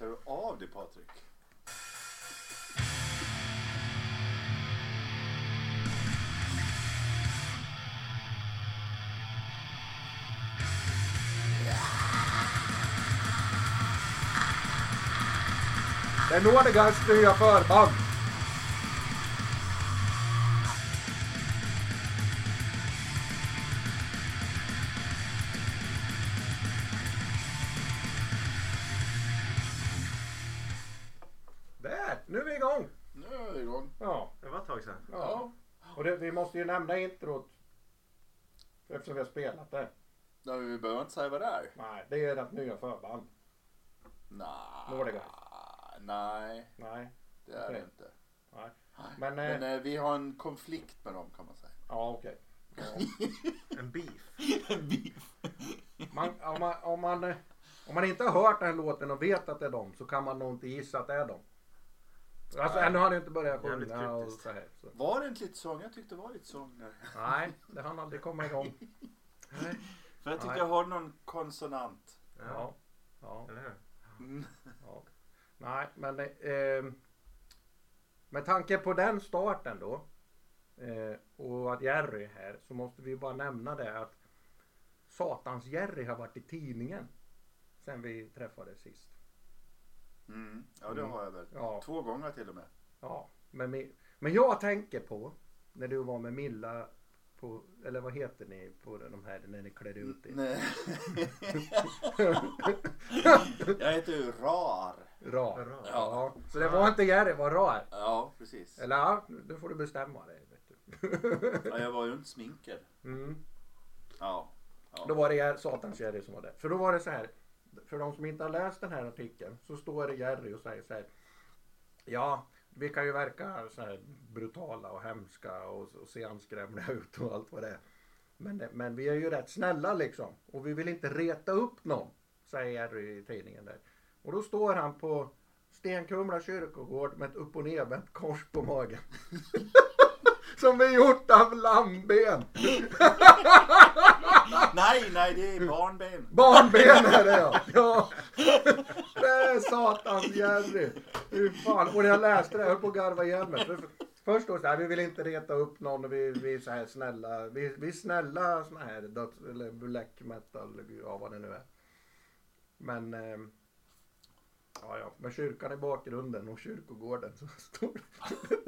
Klär du av dig Patrik? Det är Nordigas nya förband. Måste ju nämna introt. Eftersom vi har spelat det. Ja, vi behöver inte säga vad det är. Nej, det är ert nya förband. Nej. Nordiga. Nej, Nej, det är Okej. det inte. nej. Men, Men eh, eh, vi har en konflikt med dem kan man säga. ja okej. Ja. En beef. Man, om, man, om, man, eh, om man inte har hört den här låten och vet att det är dem så kan man nog inte gissa att det är dem. Alltså ännu har han inte börjat sjunga och så här. Så. Var det inte lite sång? Jag tyckte det var lite sång där. Nej, det hann aldrig komma igång. Nej. För jag tyckte Nej. jag hörde någon konsonant. Ja. Ja. Eller hur? Mm. ja. Nej, men eh, med tanke på den starten då eh, och att Jerry är här så måste vi bara nämna det att Satans Jerry har varit i tidningen sen vi träffades sist. Mm. Ja, det Mm. har jag väl. Ja. Två gånger till och med. Ja, men, men jag tänker på när du var med Milla på, eller vad heter ni på de här när ni klär ut er? Nej. jag heter ju Rar. Rar. Rar. Ja, så det var inte Jerry, det var Rar. Ja, precis. Eller ja, nu får du bestämma dig. Vet du. Ja, jag var ju inte sminkad. Mm. Ja. ja. Då var det Satans Jerry som var där. För då var det så här. För de som inte har läst den här artikeln så står det Jerry och säger så här. Ja, vi kan ju verka så här brutala och hemska och, och se anskrämliga ut och allt vad det är. Men, det- men vi är ju rätt snälla liksom. Och vi vill inte reta upp någon. Säger Jerry i tidningen där. Och då står han på Stenkumla kyrkogård med ett upp och nedvänt kors på magen. Som är gjort av lammben. Nej, nej, det är barnben. Barnben är det ja. ja. Det är satans Jerry. Fy fan. Och när jag läste det, jag höll på att garva ihjäl mig. För- Först då så här, vi vill inte reta upp någon och vi, vi är så här snälla. Vi, vi är snälla såna här döds, eller black metal, ja vad det nu är. Men eh, Ja, ja, med kyrkan i bakgrunden och kyrkogården så står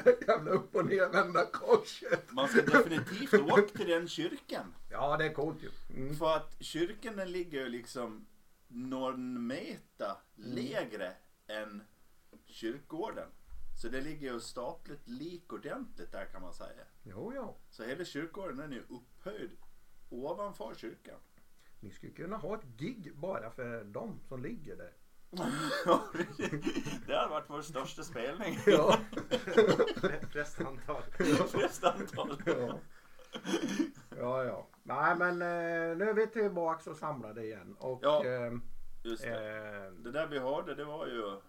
det jävla upp och nervända korset. Man ska definitivt åka till den kyrkan. Ja, det är coolt ju. Mm. För att kyrkan den ligger ju liksom någon meter lägre än kyrkogården. Så det ligger ju stapligt lik ordentligt där kan man säga. Jo, ja. Så hela kyrkogården den är ju upphöjd ovanför kyrkan. Ni skulle kunna ha ett gig bara för dem som ligger där. det hade varit vår största spelning. Ja. Flest antal. Flest antal. ja. Ja, ja. Nej, men eh, nu är vi tillbaks och samlade igen. Och Ja. eh, Just det. eh, Det där vi hörde det var ju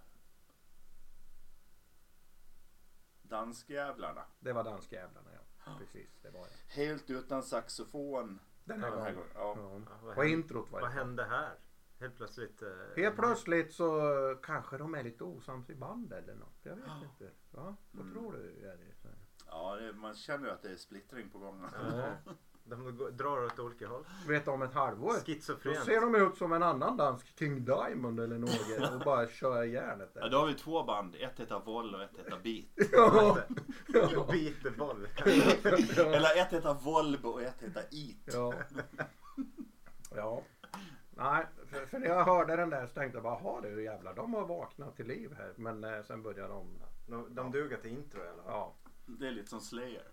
Danskjävlarna. det var danskjävlarna, ja. Precis, det var det. Helt utan saxofon. Den här Den här gången. gången. Ja. Ja. Ja, vad Och hände- introt var Vad det. hände här? Helt plötsligt. eh, Helt plötsligt så kanske de är lite osams i band eller något. Jag vet inte. Ja, vad Mm. tror du? Jerry? Ja, det, man känner ju att det är splittring på gång. Ja. De går- drar åt olika håll. Vet om ett halvår. Då Schizofrent. ser de ut som en annan dansk King Diamond eller något och bara kör järnet Ja, där. då har vi två band. Ett heter Voll och ett heter Beat. Ja. Ja. Beatboll. Eller ett heter Volvo och ett heter Eat. Ja. ja. Nej, för, när jag hörde den där så tänkte jag bara, jaha du jävlar, de har vaknat till liv här. Men eh, sen började de, De, de duger till intro fall. ja. Det är lite som Slayer.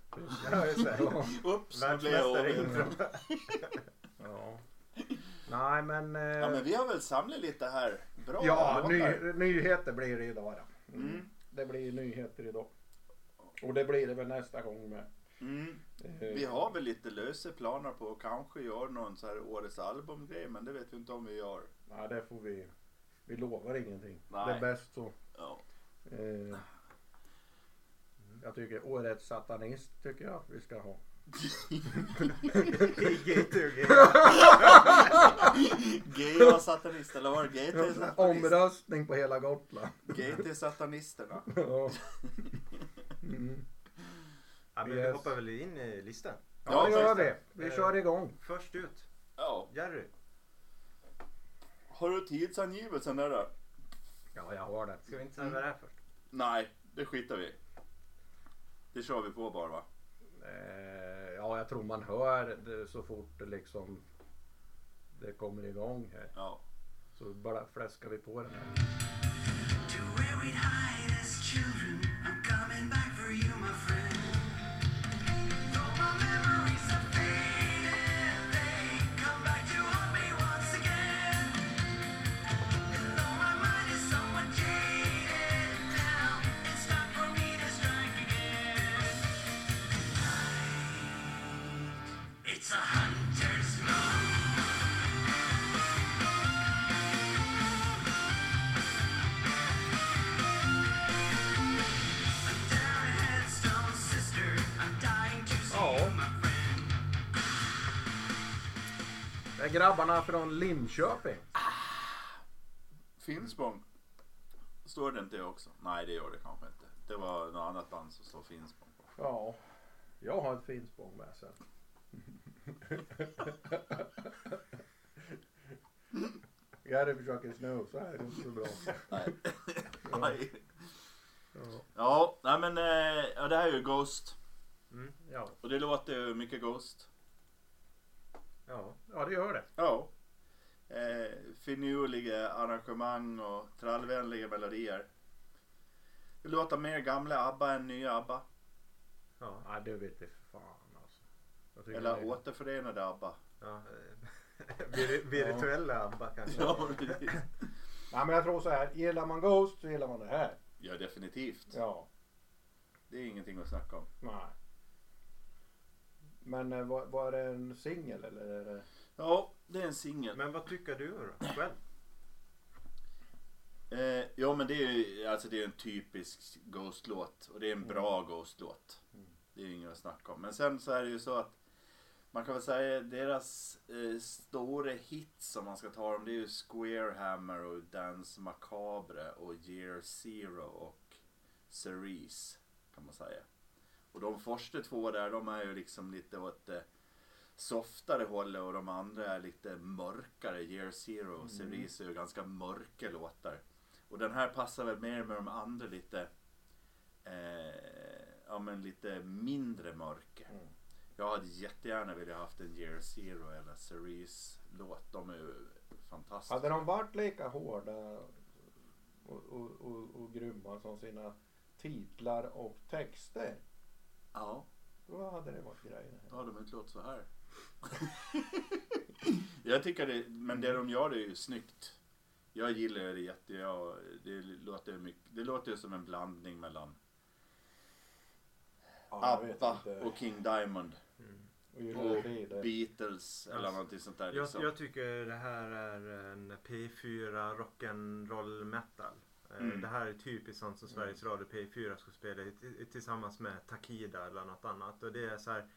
Ja, just det. Oops, nu blev jag Världsmästare i over. intro. ja. Nej men, eh, Ja, men vi har väl samlat lite här. Bra ja, låtar. ny, nyheter blir det idag då. Mm. Det blir nyheter idag. Och det blir det väl nästa gång med. Mm. Vi har väl lite lösa planer på att kanske göra någon så här årets albumgrej men det vet vi inte om vi gör. Nej, det får vi. Vi lovar ingenting. Nej. Det är bäst så. Ja. Eh, jag tycker årets satanist tycker jag vi ska ha. GT och GT. GA satanist eller var det GT satanist? Omröstning på hela Gotland. GT satanisterna. Ja. Mm. Ja, men vi Yes. hoppar väl in i listan. Ja, Ja, gör det. Vi eh, kör igång. Först ut, Ja. Jerry. Har du tidsangivelsen där då? Ja, jag har det. Ska vi inte säga vad det är först? Nej, det skitar vi i. Det kör vi på bara va? Eh, ja, jag tror man hör det så fort det liksom det kommer igång här. Ja. Så bara fläskar vi på den här. To where we'd hide as children. I'm coming back for you, my friend. Det är grabbarna från Linköping. Finspång. Står det inte det också? Nej, det gör det kanske inte. Det var något annat band som står Finspång på. Ja, jag har ett Finspång med sen. Gary försöker snusa här, det är inte så bra. Nej. Ja. Nej. Ja. Ja, nej men eh, ja, det här är ju Ghost. Mm. Ja. Och det låter ju mycket Ghost. Ja. ja, det gör det. Ja. Eh, finurliga arrangemang och trallvänliga melodier. Det låter mer gamla ABBA än nya ABBA. Ja. Det vet jag fan alltså. Eller det återförenade ABBA. ja. eh, vir- Virtuella ABBA kanske. Ja, precis. Nej, men jag tror så här. Gillar man Ghost så gillar man det här. ja, definitivt. Ja. Det är ingenting att snacka om. Nej. Men eh, var, var det en singel eller är det? Ja, det är en singel. Men vad tycker du då? Själv? Eh, ja men det är ju alltså det är en typisk Ghost-låt och det är en bra Ghost-låt. Det är ju inget att snacka om. Men sen så är det ju så att man kan väl säga deras eh, stora hits om man ska ta dem det är ju Square Hammer och Dance Macabre och Year Zero och Cerise kan man säga. Och de första två där de är ju liksom lite åt det softare hållet och de andra är lite mörkare. Year Zero och Cerise är ju ganska mörka låtar. Och den här passar väl mer med de andra lite eh, ja men lite mindre mörka. Mm. Jag hade jättegärna velat haft en Year Zero eller Cerise låt. De är ju fantastiska. Hade de varit lika hårda och, och, och, och grymma som sina titlar och texter. Ja, Då hade det varit grejer. då hade de inte låtit så här. jag tycker det, men det de gör är ju snyggt. Jag gillar det jätte, jag, det låter mycket, det låter som en blandning mellan Ja, jag ABBA och King Diamond. Och Gyllene Och Tider. Beatles eller Alltså, någonting sånt där. Jag, Liksom. jag tycker det här är en P4 rock'n'roll metal. Eh, Mm. Det här är typiskt sånt som Sveriges Radio P4 ska spela tillsammans med Takida eller något annat. Och det är så här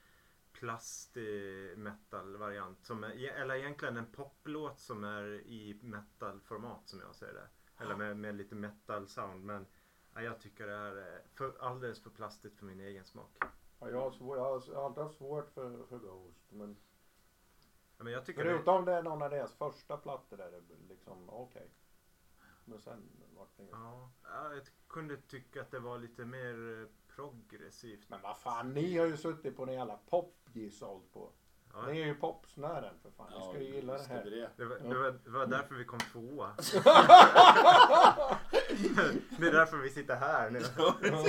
plastig metal variant. Som är, eller egentligen en poplåt som är i metal-format som jag ser det. Eller med, med lite metal sound. Men ja, jag tycker det är för, alldeles för plastigt för min egen smak. Ja, jag, har svår, jag har alltid haft svårt för, för Ghost. Men Ja, Men jag tycker det, förutom det är någon av deras första plattor där det liksom okej. Men sen inget. Ja, ja, jag kunde tycka att det var lite mer eh, progressivt. Men vad fan, ni har ju suttit på en jävla popgissold på. Ja, Ni är ju popsnören för fan. Ni ska ju gilla det här. det. det, var, det, var, det var därför vi kom tvåa. det är därför vi sitter här nu.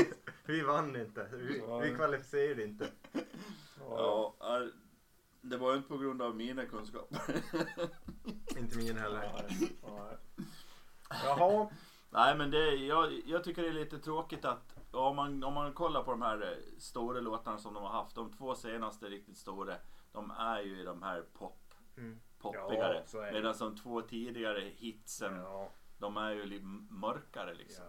Vi vann inte. Vi, vi kvalificerade inte. Ja, ja, det var ju inte på grund av mina kunskaper. Inte min heller. Jaha. Nej men det, jag, jag tycker det är lite tråkigt att om man, om man kollar på de här eh, stora låtarna som de har haft. De två senaste riktigt stora. De är ju i de här pop, Mm. poppigare. Ja. Medan de två tidigare hitsen. Ja, De är ju lite mörkare liksom.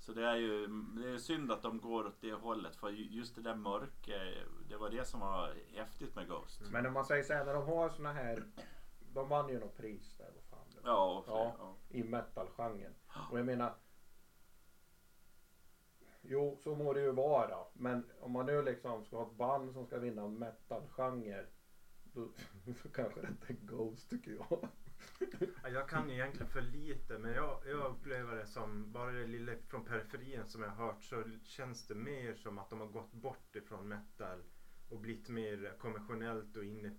Så det är ju det är synd att de går åt det hållet för ju- just det där mörka, det var det som var häftigt med Ghost. Men om man säger så här, när de har såna här, de vann ju något pris där, vad fan det var, Ja, fler, Ja. ja. i metal-genren. Och jag menar, jo så må det ju vara, men om man nu liksom ska ha ett band som ska vinna en metal-genre, då, så kanske det inte är Ghost tycker jag. Ja, Jag kan egentligen för lite men jag, jag upplever det som, bara det lilla från periferin som jag har hört så känns det mer som att de har gått bort ifrån metal och blivit mer konventionellt och in i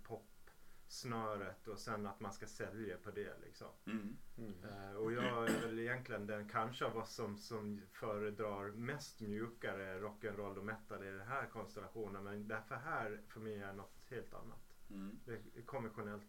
popsnöret och sen att man ska sälja på det liksom. Mm. Eh, och jag är väl egentligen den kanske av oss som, som föredrar mest mjukare rock'n'roll och metal i den här konstellationen men därför här för mig är något helt annat. Mm. Det är konventionellt.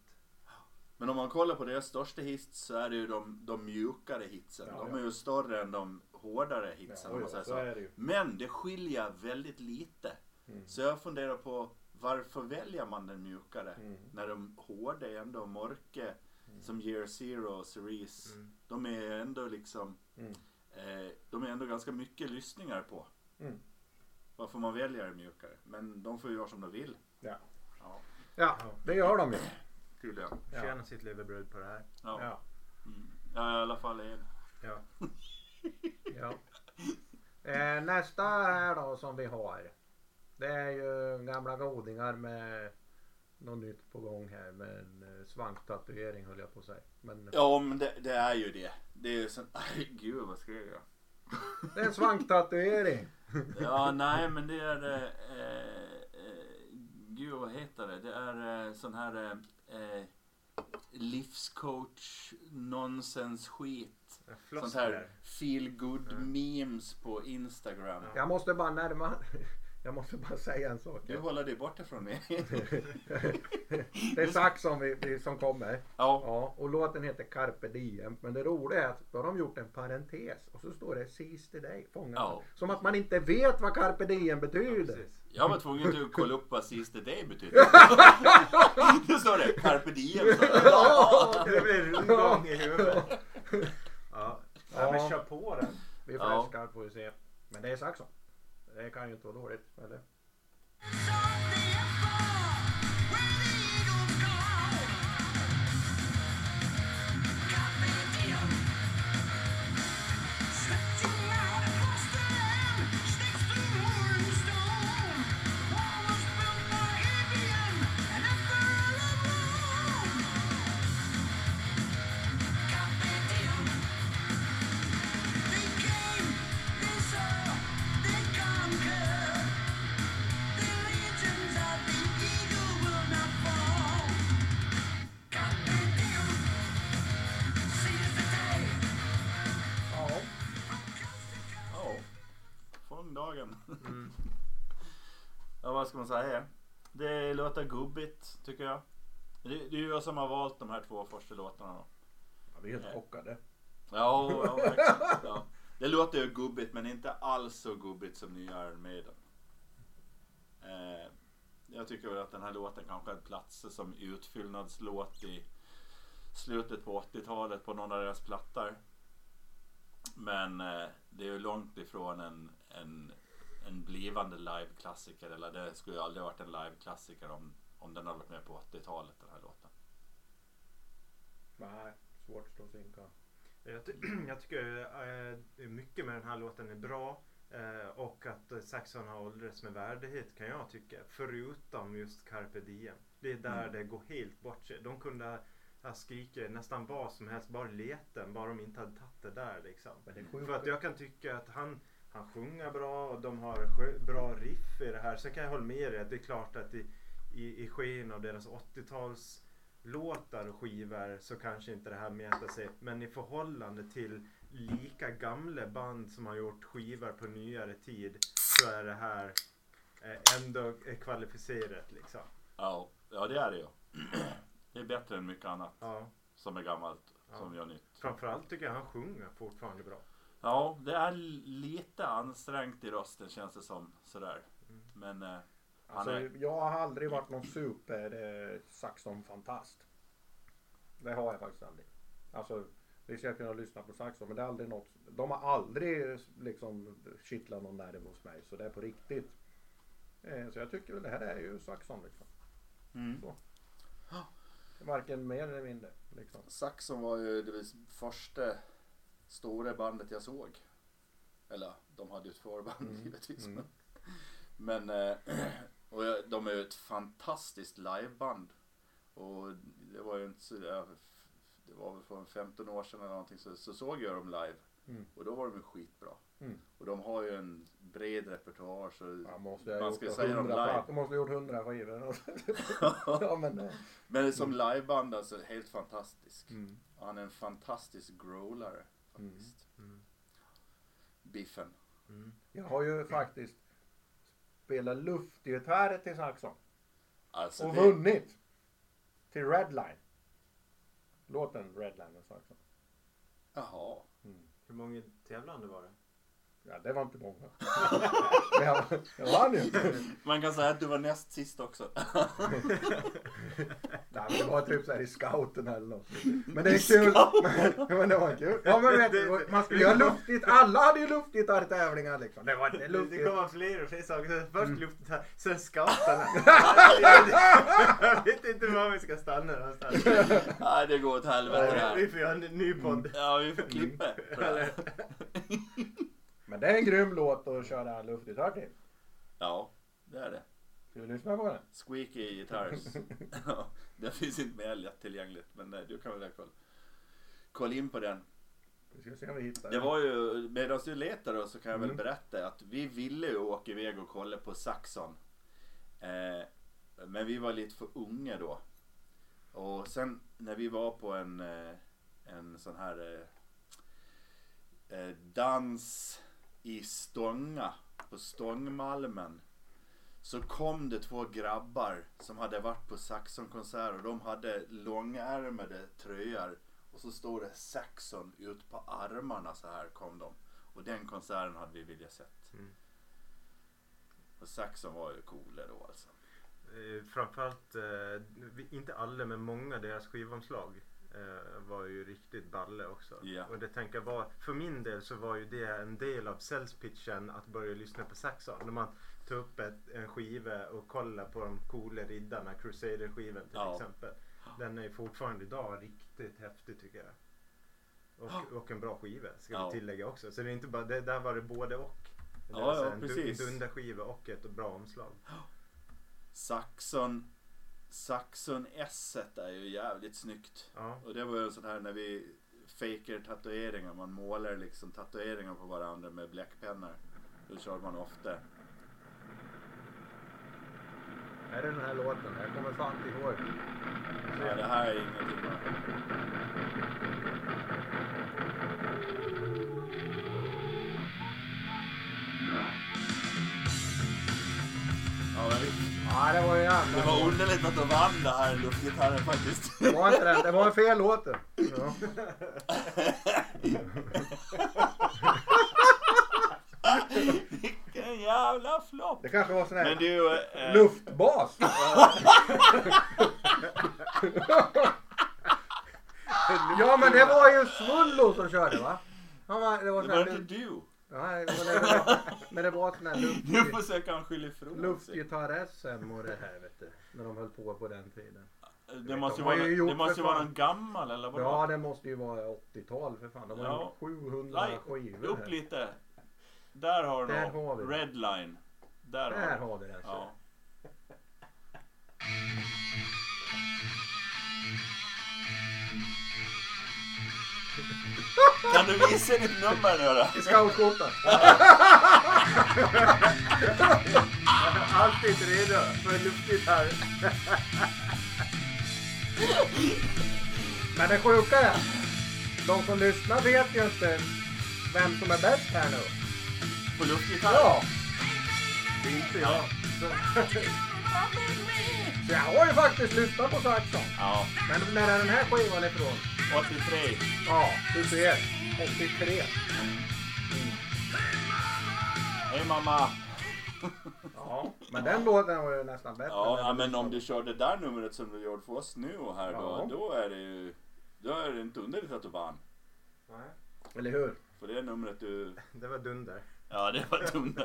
Men om man kollar på deras största hits så är det ju de, de mjukare hitsen. Ja, de ja. är ju större än de hårdare hitsen om Ja, man säger så så. det. Men det skiljer väldigt lite. Mm. Så jag funderar på varför väljer man den mjukare? Mm. När de hårda är ändå mörka som Year Zero och Cerise. Mm. De är ändå liksom Mm. eh, De är ändå ganska mycket lyssningar på. Mm. Varför man väljer det mjukare. Men de får ju göra som de vill. Ja. Ja, ja, det gör de ju. tydligen. Ja. Tjäna sitt levebröd på det här. Ja. Ja. Mm. ja, i alla fall en. Ja. Ja. Eh, nästa här då som vi har. Det är ju gamla godingar med något nytt på gång här med en eh, svanktatuering höll jag på att säga. Men Ja, men det, det är ju det. Det är ju sån... Aj, gud vad skrev jag? det är en svanktatuering. Ja, nej men det är... Eh, eh, gud vad heter det? Det är eh, sån här eh, eh, livscoach nonsens skit. Sånt här feel good Ja. memes på Instagram. Ja. Jag måste bara närma Jag måste bara säga en sak. Du håller dig borta från mig. Det är Sax som, vi, vi, som kommer. ja. Ja, och låten heter Carpe Diem. Men det roliga är att då har de gjort en parentes och så står det Seize the day. Fånga. Ja. Som att man inte vet vad Carpe Diem Ja, betyder. precis. Jag var tvungen att kolla upp vad sista day betyder. det står det. Carpe diem. Ja. Det blir rundgång i huvudet. Ja. ja, men Ja. kör på den. Vi Ja. fläskar får vi se. Men det är Saxon. Det kan ju inte vara dåligt. Eller? Vad ska man säga? Det låter gubbigt tycker jag. Det, det är ju jag som har valt de här två första låtarna då. ja vi är helt chockade. Ja, ja, verkligen. ja. Det låter ju gubbigt men inte alls så gubbigt som nya Iron Maiden. Eh, jag tycker väl att den här låten kanske hade platser som utfyllnadslåt i slutet på 80-talet på någon av deras plattor. Men eh, det är ju långt ifrån en, en, en blivande liveklassiker. Eller det skulle ju aldrig varit en liveklassiker om, om den hade varit med på 80-talet den här låten. Nej, svårt att stå och synka. Jag, ty- jag tycker eh, mycket med den här låten är bra. eh, Och att Saxon har åldrats med värdighet kan jag tycka. Förutom just Carpe Diem. Det är där Mm. det går helt bort sig. De kunde ha skrikit nästan vad som helst. Bara leten. Bara de inte hade tagit det där liksom. För att jag kan tycka att han, han sjunger bra och de har bra riff i det här. Sen kan jag hålla med dig att det är klart att i, i, i sken av deras 80-tals låtar och skivor så kanske inte det här mäter sig. Men i förhållande till lika gamla band som har gjort skivor på nyare tid så är det här eh, ändå eh, kvalificerat liksom. Ja, ja det är det ju. Det är bättre än mycket annat Ja. som är gammalt Ja. som gör nytt. Framförallt tycker jag han sjunger fortfarande bra. Ja, det är lite ansträngt i rösten känns det som sådär. Mm. Men eh, han Alltså, är, jag har aldrig varit någon super eh, Saxon-fantast. Det har jag faktiskt aldrig. Alltså, Det ska jag kunna lyssna på saxon men det är aldrig något. De har aldrig liksom kittlat någon nerv hos mig så det är på riktigt. Eh, Så jag tycker väl det här är ju saxon liksom. Mm. Så. Varken mer eller mindre liksom. Saxon var ju det första stora bandet jag såg. Eller de hade ju ett förband Mm. givetvis. Mm. Men eh, och de är ju ett fantastiskt liveband. Och det var ju inte så det var väl för en 15 år sedan eller någonting så, så såg jag dem live. Mm. Och då var de ju skitbra. Mm. Och de har ju en bred repertoar så Man måste man ska säga dem 100 live. De måste ha gjort 100 skivor. ja men eh, Men som liveband alltså helt fantastisk. mm. Han är en fantastisk growlare faktiskt. Mm. Biffen. Mm. Jag har ju faktiskt spelat luftgitarr till saxon. Alltså Och det, vunnit. Till Redline. Låten Redline med saxon. jaha. Hur många tävlande var det? Ja det var inte många. Men jag, jag vann ju. Man kan säga att du var näst sist också. Nej, men det var typ så här i scouten eller något. Men det är kul. Men, men det var kul. Ja men vet du, man skulle göra luftgitarr. Alla hade ju luftgitarrtävlingar liksom. Det var inte Det luftgitarr. kommer fler och fler saker. Så Först Mm. luftgitarr, sen scouterna. Jag vet inte var vi ska stanna någonstans. Nej det går åt helvete det Vi här. får göra en ny podd. Ja vi får klippa det här. Men det är en grym låt att köra luftgitarr till. Ja, det är det. Ska vi lyssna på den? Squeaky Guitars. Det finns inte mer lättillgängligt men eh, du kan väl kolla. Kolla in på den. Vi ska se om vi hittar Det den. var ju, medan du letar då så kan jag väl Mm. berätta att vi ville ju åka iväg och kolla på Saxon. Eh, men vi var lite för unga då. Och sen när vi var på en, eh, en sån här eh, eh, dans i Stånga, på Stångmalmen. Så kom det två grabbar som hade varit på Saxon-konsert och de hade långärmade tröjor och så stod det Saxon ut på armarna så här kom de. Och den konserten hade vi velat sett. Mm. Och Saxon var ju coola då alltså. Eh, Framförallt, eh, inte alla men många deras skivomslag var ju riktigt balle också. Ja. Och det tänker jag var, för min del så var ju det en del av säljspitchen att börja lyssna på Saxon. När man tar upp ett, en skiva och kollar på de coola riddarna, Crusader-skivan till Ja. exempel. Den är fortfarande idag riktigt häftig tycker jag. Och, och en bra skiva ska Ja. vi tillägga också. Så det är inte bara, det, där var det både och. Det Ja, alltså ja, en, precis. dunderskiva och ett bra omslag. Saxon Saxon S är ju jävligt snyggt. Ja. Och det var ju sån här när vi faker tatueringar. Man målar liksom tatueringar på varandra med bläckpennor. Då kör man ofta. Är det den här låten? Jag kommer fan inte ihåg. Ja, det här är ingenting bara. Ja det var ju jävla Det var underligt att de vann det här luftgitarren faktiskt. Det var inte den. Det var en fel låt det. Ja. Vilken jävla flopp! Det kanske var sån här Men du... Eh, luftbas. ja men det var ju Svullo som körde va? Han var, det var det inte du. ja, det var, det var, men det var sån här Nu luft, försöker han skylla ifrån sig. luftgitarr-SM och det här vet du. När de höll på på den tiden. Det måste ju De har vara, ju det måste ju vara någon gammal eller vadå? Ja det måste ju vara 80-tal för fan. De har Ja. ju 700 Nej, skivor upp här. lite. Där har du Där något. har vi. Redline. Där, Där har har vi den. Ja. Kan du visa ditt nummer nu då? I scoutskjortan. Alltid redo för en luftgitarr. Men det sjuka är, de som lyssnar vet ju inte vem som är bäst här nu. På luftgitarr? Ja, Det är inte jag. så jag har ju faktiskt lyssnat på Saxon. Ja. Men när är den här skivan ifrån? 83. Ja, du ser. 83. Hej mamma. Ja, men den låten var ju nästan bättre. Ja, ja, men om du kör det där numret som du gjorde för oss nu och här då, Ja. då är det ju, då är det inte underligt att du vann. Nej. Eller hur? För det är numret du... Det var dunder. Ja, det var dumt.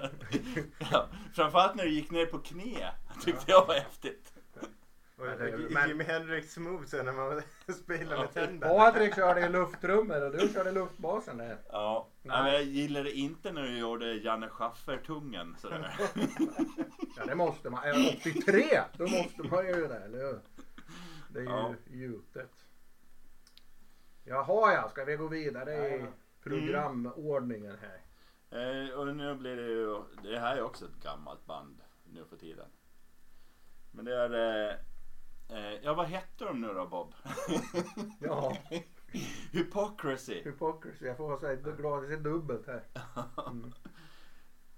ja, framförallt när du gick ner på knä. Tyckte jag var häftigt. Och det- Jimi Hendrix moves när man spelar med tänder. Patrik körde i lufttrummor och du körde luftbasen där. Ja, Nej. men jag gillade inte när du gjorde Janne Schaffer-tungen sådär. Ja det måste man. Är 83 då måste man ju det, eller hur? Det är ju Ja. gjutet. Jaha ja, ska vi gå vidare i programordningen här? Eh, och nu blir det ju, det här är också ett gammalt band nu för tiden. Men det är, eh, ja vad hette de nu då Bob? Ja, Hypocrisy. hypocrisy. Jag får säga det glaset är dubbelt här. Mm.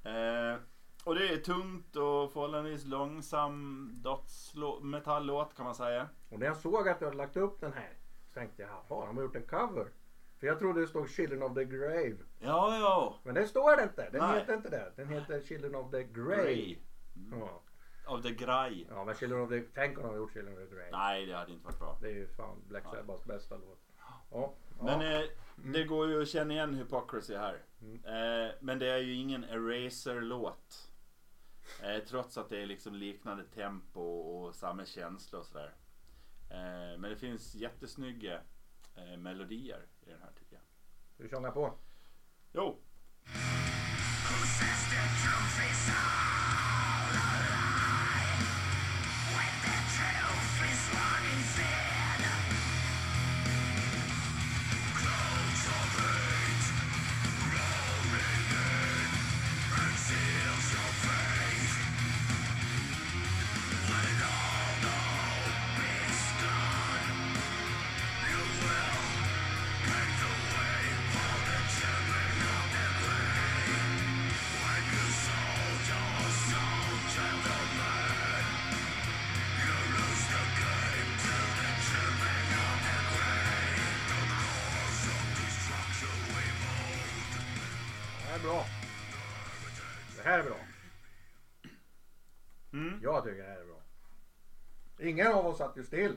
Eh, och det är tungt och förhållandevis långsam dödsmetalllåt kan man säga. Och när jag såg att du hade lagt upp den här så tänkte jag, jaha, de har gjort en cover. För jag trodde det stod Children of the Grave. Ja, ja. Men det står det inte. Den Nej. heter inte det. Den heter Children of the Grave. Grey. Ja. Av The Grey. ja, men Children of the... Tänk om de har gjort Children of the Grave. Nej, det hade inte varit bra. Det är ju fan Black. Sabbaths bästa låt. Ja. Men ja. eh, det går ju att känna igen Hypocrisy här. Mm. Eh, men det är ju ingen Eraser-låt. Eh, trots att det är liksom liknande tempo och samma känsla och sådär. Eh, men det finns jättesnygga eh, melodier i den här tycker jag. Du sjunger på. Jo! Det Ingen av oss satt ju still.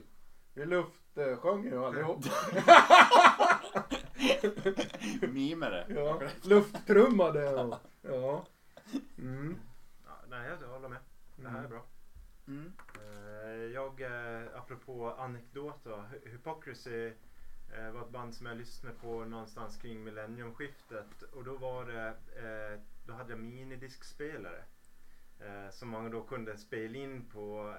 Vi luftsjöng ju allihop. Mimare. Ja, lufttrummade och... Ja. Mm. Ja, nej, jag håller med. Det här är bra. Mm. Eh, Jag, eh, apropå anekdot då. Hy- Hypocrisy eh, var ett band som jag lyssnade på någonstans kring millenniumskiftet. Och då var det, då hade jag minidiskspelare. Som man då kunde spela in på.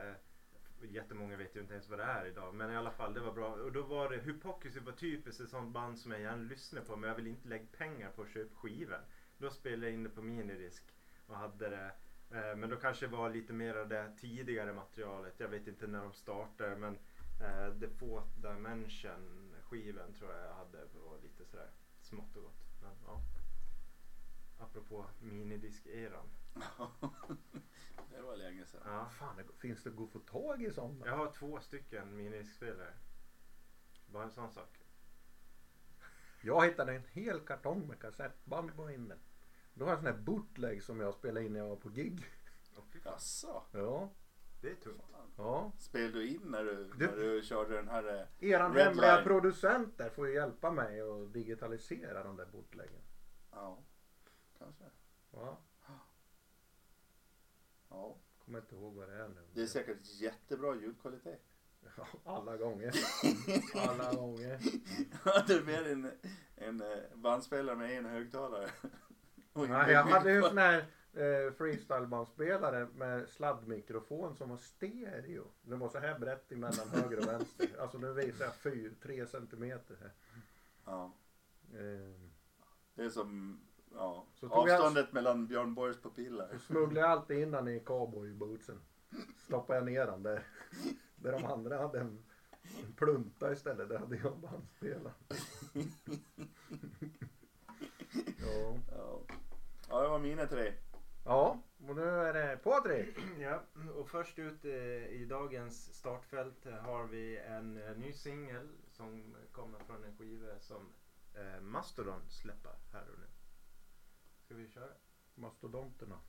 Jättemånga vet ju inte ens vad det är idag. Men i alla fall, det var bra. Och då var det, Hypocrisy var typiskt ett sånt band som jag gärna lyssnar på. Men jag vill inte lägga pengar på att köpa skivor. Då spelade jag in det på minidisk. Och hade det Eh, Men då kanske det var lite mer av det tidigare materialet. Jag vet inte när de startade men eh, The Fourth Dimension skivan tror jag jag hade var lite sådär smått och gott. Men, ja. Apropå minidisk-eran. det var länge sedan. Ja. Fan, det, finns det att få tag i sådana? Jag har två stycken minidiskspelare. Bara en sån sak. Jag hittade en hel kartong med kassettband på inne. Då har jag en sån här bootleg som jag spelade in när jag var på gig. Jaså? Ja, det är tungt. ja. Spelade du in när du, Du- när du körde den här? eh, Eran hemliga line. producenter får ju hjälpa mig att digitalisera de där bootleggen. Ja, kanske. Ja, Ja. kommer inte ihåg vad det är nu. Det är säkert jättebra ljudkvalitet. Ja, Alla gånger. Alla gånger. det är mer en, en eh, bandspelare med en högtalare. Och Nej, jag hade ju sån här eh, freestylebandspelare med sladdmikrofon som var stereo. Den var så här brett emellan höger och vänster. Alltså nu visar jag 4, 3 centimeter här. Ja, Eh, det är som ja, Så tog jag- avståndet mellan Björn Borgs pupiller. smugglade jag alltid in den i cowboybootsen. Stoppade jag ner den där. Där de andra hade en, en plunta istället. Där hade jag bandspelaren. ja. Ja. ja, det var mina tre. ja, och nu är det Patrik. Ja, och först ut eh, i dagens startfält eh, har vi en eh, ny singel som kommer från en skiva som eh, Mastodon släpper här och nu. Ska vi köra? Mastodonterna.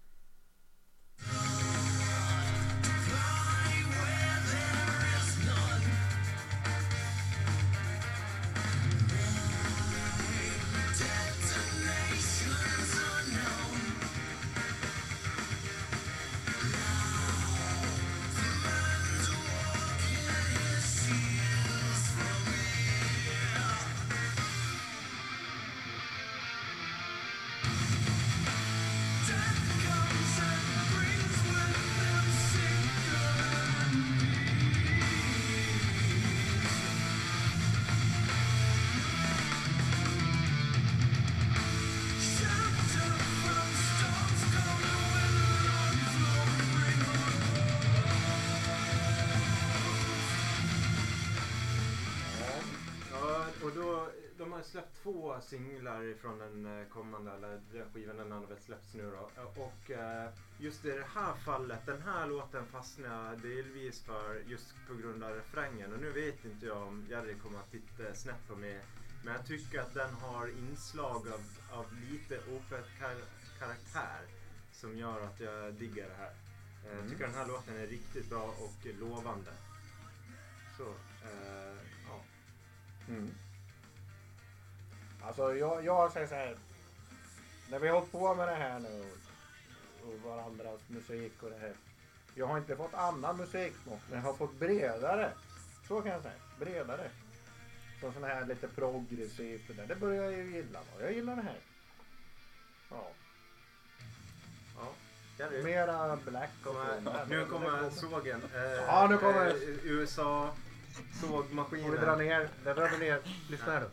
Släppt två singlar från den eh, kommande, eller den skivan den har väl släppts nu då. Och eh, just i det här fallet, den här låten fastnade jag delvis för just på grund av refrängen. Och nu vet inte jag om Jerry kommer att titta snett på mig. Men jag tycker att den har inslag av, av lite opera-karaktär som gör att jag diggar det här. Eh, Jag tycker den här låten är riktigt bra och lovande. Så, eh, ja. Mm. Alltså jag, jag säger så här. När vi har hållit på med det här nu och, och varandras musik och det här. Jag har inte fått annan musiksmak men jag har fått bredare. Så kan jag säga. Bredare. Som sån här lite progressivt det. Det börjar jag ju gilla. då. Jag gillar det här. Ja. ja. Jerry. Mera black. Kommer, nu kommer sågen. Eh, Ja, nu kommer- eh, USA Får sågmaskinen. vi dra ner. Där drar vi ner. Lyssna här nu.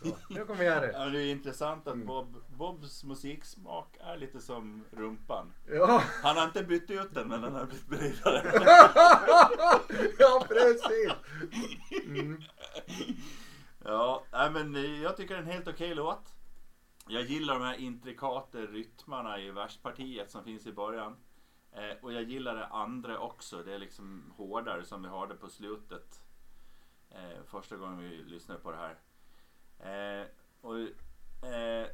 Nu kommer Jerry. Ja, det är intressant att. Bob, Bobs musiksmak är lite som rumpan. Ja. Han har inte bytt ut den men den har blivit bredare. ja, precis. Mm. Ja, nej, men jag tycker det är en helt okej låt. Jag gillar de här intrikata rytmarna i verspartiet som finns i början. Eh, och jag gillar det andra också. Det är liksom hårdare som vi hörde på slutet. Eh, första gången vi lyssnade på det här. Eh, och eh,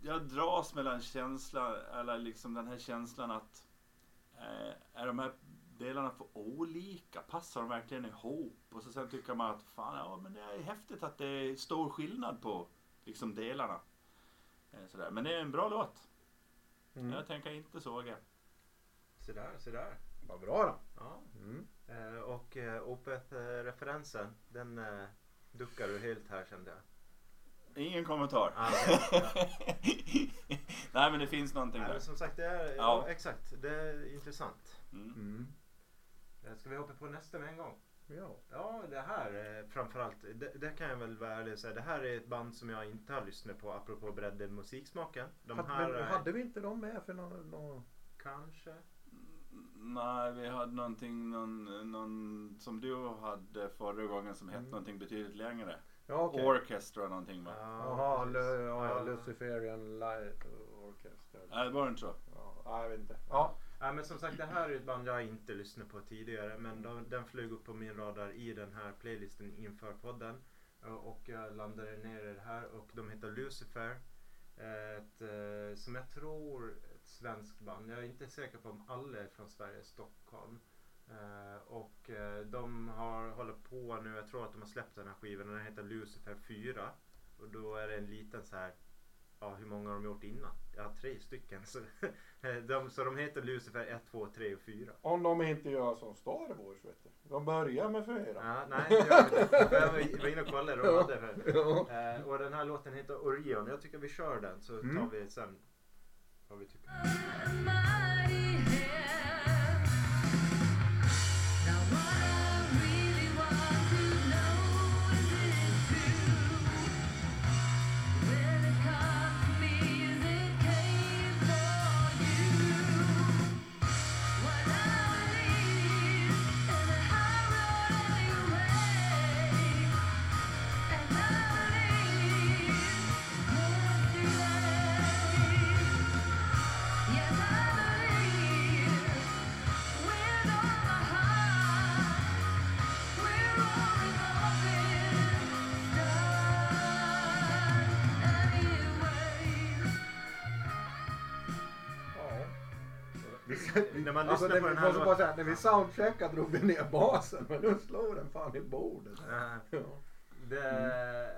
jag dras mellan känslan, eller liksom den här känslan att eh, är de här delarna för olika? Passar de verkligen ihop? Och så sen tycker man att fan, ja men det är häftigt att det är stor skillnad på liksom delarna. Eh, sådär. Men det är en bra låt. Mm. Jag tänker inte såga. Se där, se där. Vad bra då. Ja. Mm. Eh, och eh, Opeth-referensen, den eh, duckar du helt här kände jag. Ingen kommentar. Ah, okej. Nej men det finns någonting Nej, där. men som sagt, det är, ja. Ja. exakt. Det är intressant. Mm. Mm. Eh, Ska vi hoppa på nästa med en gång? Ja. Ja, det här eh, framförallt, det, det kan jag väl vara ärlig och säga. Det här är ett band som jag inte har lyssnat på apropå bredden musiksmaken. De Hade, här, men, eh, hade vi inte dem med för någon... någon... kanske. Nej, vi hade någonting någon, någon, som du hade förra gången som hette Mm. någonting betydligt längre. Ja, okej. Orchestra någonting va? Jaha, ja. Luciferian Light Orchestra. Nej, det var inte så. Ja, jag vet inte. Ja. Ja, men som sagt, det här är ett band jag inte lyssnat på tidigare. Men de, den flög upp på min radar i den här playlisten inför podden. Eh, Och jag landade ner i det här och de heter Lucifer. Ett, eh, som jag tror svenskt band. Jag är inte säker på om alla är från Sverige, Stockholm. Eh, och eh, de har hållit på nu, jag tror att de har släppt den här skivan. Den heter Lucifer 4. Och då är det en liten så här Ja, hur många har de gjort innan? Ja, tre stycken. Så de, så de heter Lucifer 1, 2, 3 och 4. Om de inte gör som Star Wars vet du. De börjar med fyra. Ja, nej, det gör inte. Jag var- inne och kollade. De hade för. Ja. Eh, och den här låten heter Orion. Jag tycker vi kör den så tar Mm. vi sen vad vi tycker. När man alltså, lyssnar på den här bara låten. säga, när vi soundcheckade drog vi ner basen men nu slår den fan i bordet. Ja. Det,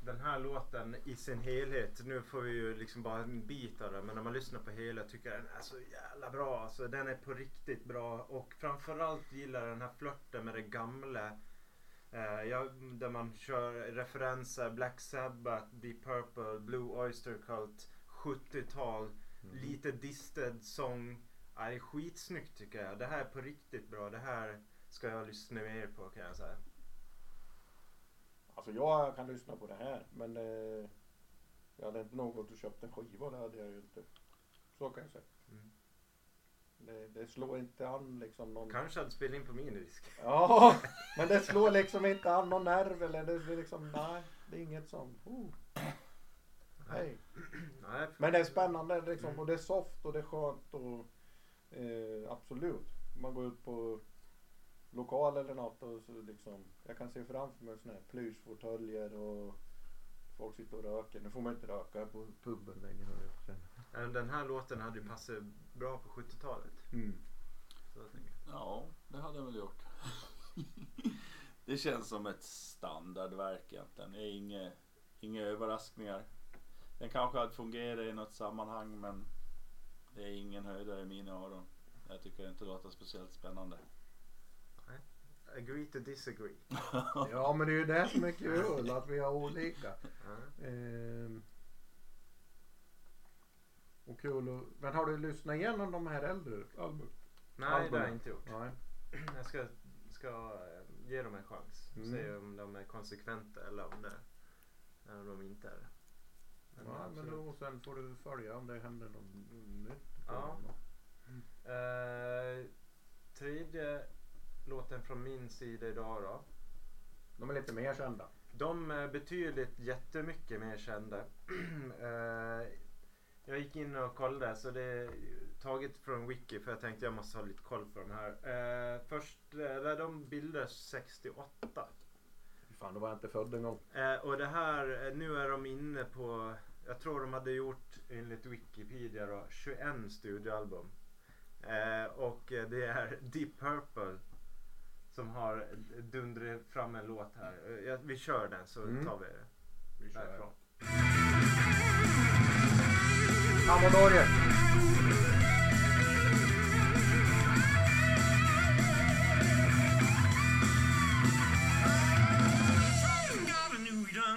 Den här låten i sin helhet, nu får vi ju liksom bara en bit av den men när man lyssnar på hela tycker jag den är så jävla bra. Alltså, den är på riktigt bra och framförallt gillar jag den här flörten med det gamla. Eh, ja, där man kör referenser, Black Sabbath, Deep Purple, Blue Oyster Cult, 70-tal, lite disted sång. Ja, det är skitsnyggt tycker jag. Det här är på riktigt bra. Det här ska jag lyssna mer på kan jag säga. Alltså jag kan lyssna på det här men eh, jag hade inte nog gått och köpt en skiva det hade jag ju inte. Så kan jag säga. Det, det slår inte an liksom någon... Kanske hade spelat in på minidisk. Ja, men det slår liksom inte an någon nerv eller det är liksom, nej, det är inget som, oh. Hej. Nej, Men det är spännande liksom och det är soft och det är skönt och eh, absolut. Man går ut på lokal eller något och så liksom, jag kan se framför mig sådana här plyschfåtöljer och folk sitter och röker. Nu får man inte röka på puben längre. Den här låten hade ju passat bra på 70-talet. Mm. Så jag tänker. Ja, det hade den väl gjort. det känns som ett standardverk egentligen. Det är inga, inga överraskningar. Den kanske hade fungerat i något sammanhang men det är ingen höjdare i mina öron. Jag tycker det inte låter speciellt spännande. Agree to disagree. Ja men det är ju det som är kul att vi har olika. Ehm. Och kul och, Men har du lyssnat igenom de här äldre album? Nej, det har jag albumen? inte gjort. Nej. Jag ska, ska eh, ge dem en chans. Mm. se om de är konsekventa eller om, det, eller om de inte är det. Men då, sen får du följa om det händer något nytt. Ja. Eh, tredje låten från min sida idag då. De är lite mer kända. De är betydligt jättemycket mer kända. Eh, jag gick in och kollade så det är taget från Wiki för jag tänkte jag måste ha lite koll på de här. Eh, först, eller de bildades 68. Fan, då var jag inte född en gång. Eh, och det här, eh, nu är de inne på, jag tror de hade gjort enligt Wikipedia då, 21 studioalbum. Eh, och eh, det är Deep Purple som har dundrat fram en låt här. Eh, ja, vi kör den så Mm. tar vi det Vi kör. därifrån. Ammodorier.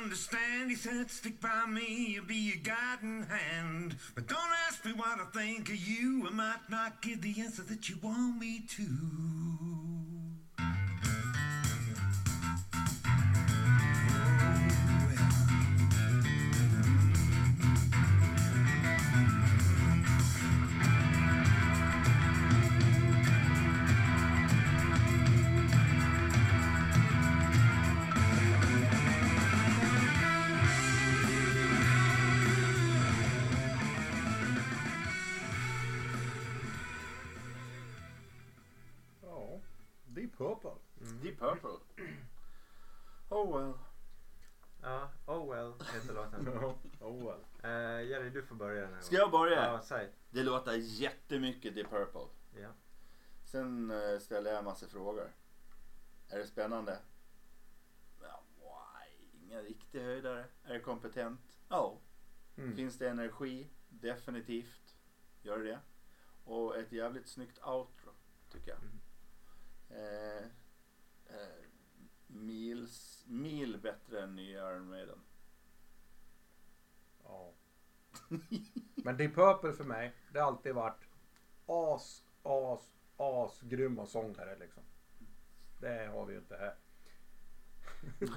Understand. He said, Stick by me, you'll be a guiding hand. But don't ask me what I think of you. I might not give the answer that you want me to. Deep Purple. Deep Purple. Oh well. Ja, Oh Well heter låten. oh well. Eh, Jerry, du får börja den här Ska jag börja? Ja, säg. Det låter jättemycket Deep Purple. Ja. Sen eh, ställer jag en massa frågor. Är det spännande? Ja? Ingen riktig höjdare. Är det kompetent? Ja. Mm. Finns det energi? Definitivt. Gör det det. Och ett jävligt snyggt outro, tycker jag. Mm. Eh, eh, mils, mil bättre än nya Iron Maiden. Ja. Men Deep Purple för mig, det har alltid varit as, as, as grymma sångare liksom. Det har vi ju inte här.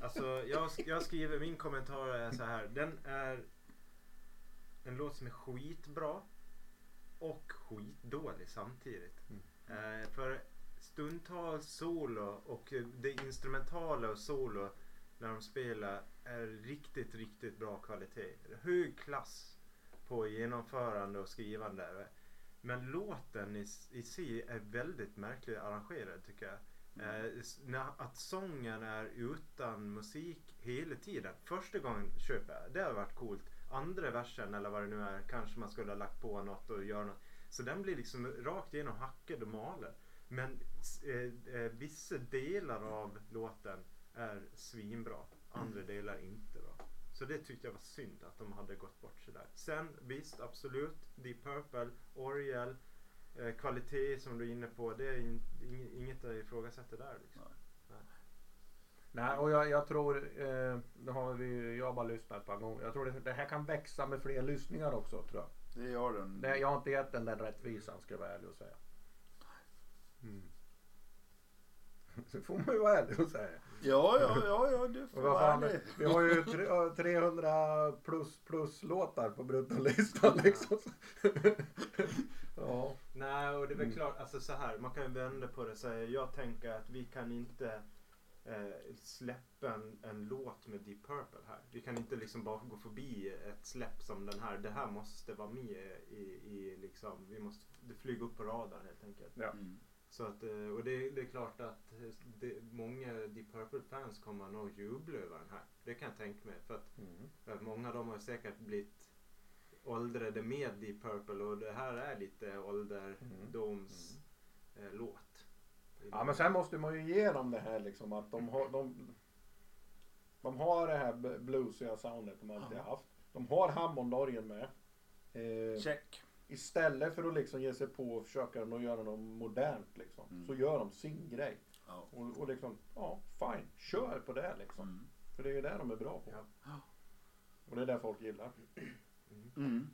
Alltså, jag, jag skriver min kommentar är så här. Den är en låt som är skitbra och skitdålig samtidigt. Eh, för stundtals solo och det instrumentala och solo när de spelar är riktigt, riktigt bra kvalitet. Hög klass på genomförande och skrivande. Men låten i, i sig är väldigt märkligt arrangerad tycker jag. Eh, s- när, att sången är utan musik hela tiden. Första gången köper jag, det har varit coolt. Andra versen eller vad det nu är, kanske man skulle ha lagt på något och göra något. Så den blir liksom rakt igenom hackad och malen. Men eh, eh, vissa delar av låten är svinbra. Andra delar inte bra. Så det tyckte jag var synd att de hade gått bort sådär. Sen visst, absolut. Deep Purple, Oriel, eh, kvalitet som du är inne på. Det är in, ing- inget att ifrågasätta där liksom. Nej, och jag, jag tror, eh, det har vi, jag har bara lyssnat ett par gånger. Jag tror det, det här kan växa med fler lyssningar också tror jag. Det gör den. Det, jag har inte gett den den rättvisan ska jag vara ärlig och säga. Mm. Så får man ju vara ärlig och säga. Ja, ja, ja, ja du får vara fan, ärlig. vi har ju tre- ja, 300 plus plus låtar på bruttolistan liksom. ja. Nej, och det är väl Mm. klart, alltså så här, man kan ju vända på det säga, jag tänker att vi kan inte eh, släppa en, en låt med Deep Purple här. Vi kan inte liksom bara gå förbi ett släpp som den här. Det här måste vara med i, i liksom, vi måste det flyga upp på radarn helt enkelt. Ja. Mm. Så att, eh, och det, det är klart att eh, det, många Deep Purple-fans kommer nog jubla över den här. Det kan jag tänka mig. För att Mm. för många av dem har säkert blivit åldrade med Deep Purple och det här är lite ålderdoms eh, låt. Ja men sen måste man ju ge dem det här liksom att de har, de, de har det här bluesiga soundet de alltid Ja. haft. De har Hammondorgeln med. Eh, Check. Istället för att liksom ge sig på och försöka att göra något modernt liksom. Mm. Så gör de sin grej. Ja. Och, och liksom, ja fine, kör på det liksom. Mm. För det är ju det de är bra på. Ja. Och det är det folk gillar. Mm.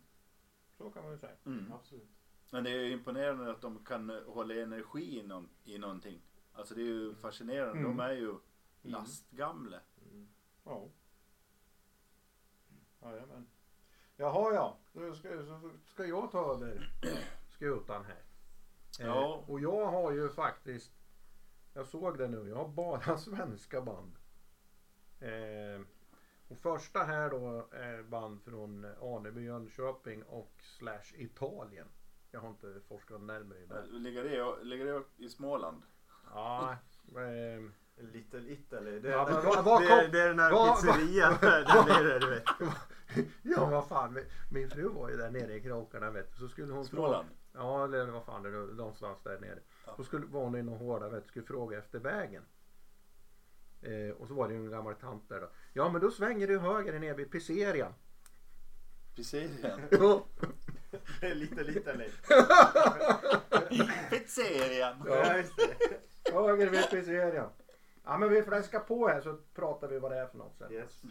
Så kan man ju säga. Mm. Absolut. Men det är ju imponerande att de kan hålla energi i, någon, i någonting. Alltså det är ju fascinerande. Mm. De är ju lastgamla. Mm. Ja. Jajamän. Jaha ja, då ska, så ska jag ta över skutan här. Eh, Ja. och jag har ju faktiskt, jag såg det nu, jag har bara svenska band. Eh, och första här då är band från Aneby, Jönköping och slash Italien. Jag har inte forskat närmare i det. Ligger det, ligger det i Småland? Ja, eh, Little Italy. Det, Ja, är, men vad- vad det, det är den här vad- pizzerian där nere du vet. ja vad fan, min- fru var ju där nere i krokarna vet du. Så skulle hon fråga- Småland? Ja, eller vad fan det är, någonstans där nere. Ja. Då skulle, var hon inne och hårda, vet, du, skulle fråga efter vägen. Eh, och så var det ju en gammal tant där då. Ja men då svänger du höger ner vid pizzerian. Pizzerian? Ja. Är Little Italy. Pizzerian! Ja. just det. höger vid pizzerian. Ja men vi fläskar på här så pratar vi vad det är för något sen. Yes. Det,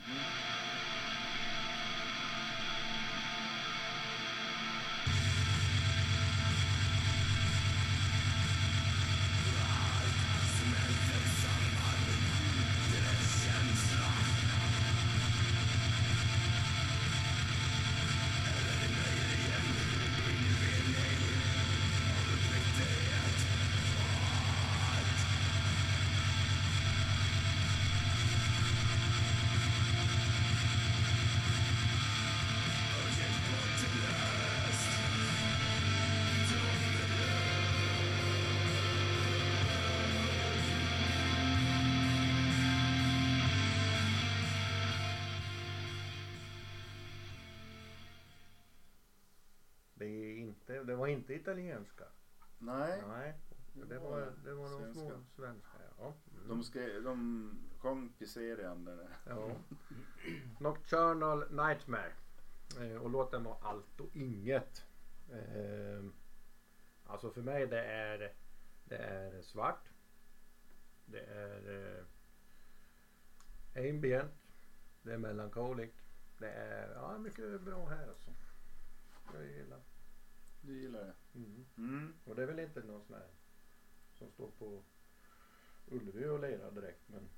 det var inte italienska. Nej, Nej. Det var, det var de små Svenska. svenska. Ja. Mm. de, skrev, de sjöng Pizzerian där. Ja. Nocturnal Nightmare. Eh, och låten var Allt och Inget. Eh, alltså för mig det är Det är svart. Det är eh, ambient. Det är melancholic. Det är ja, mycket bra här alltså. Jag gillar. Du gillar det? Mm. Mm. Och det är väl inte någon sån här som står på Ullevi och lirar direkt men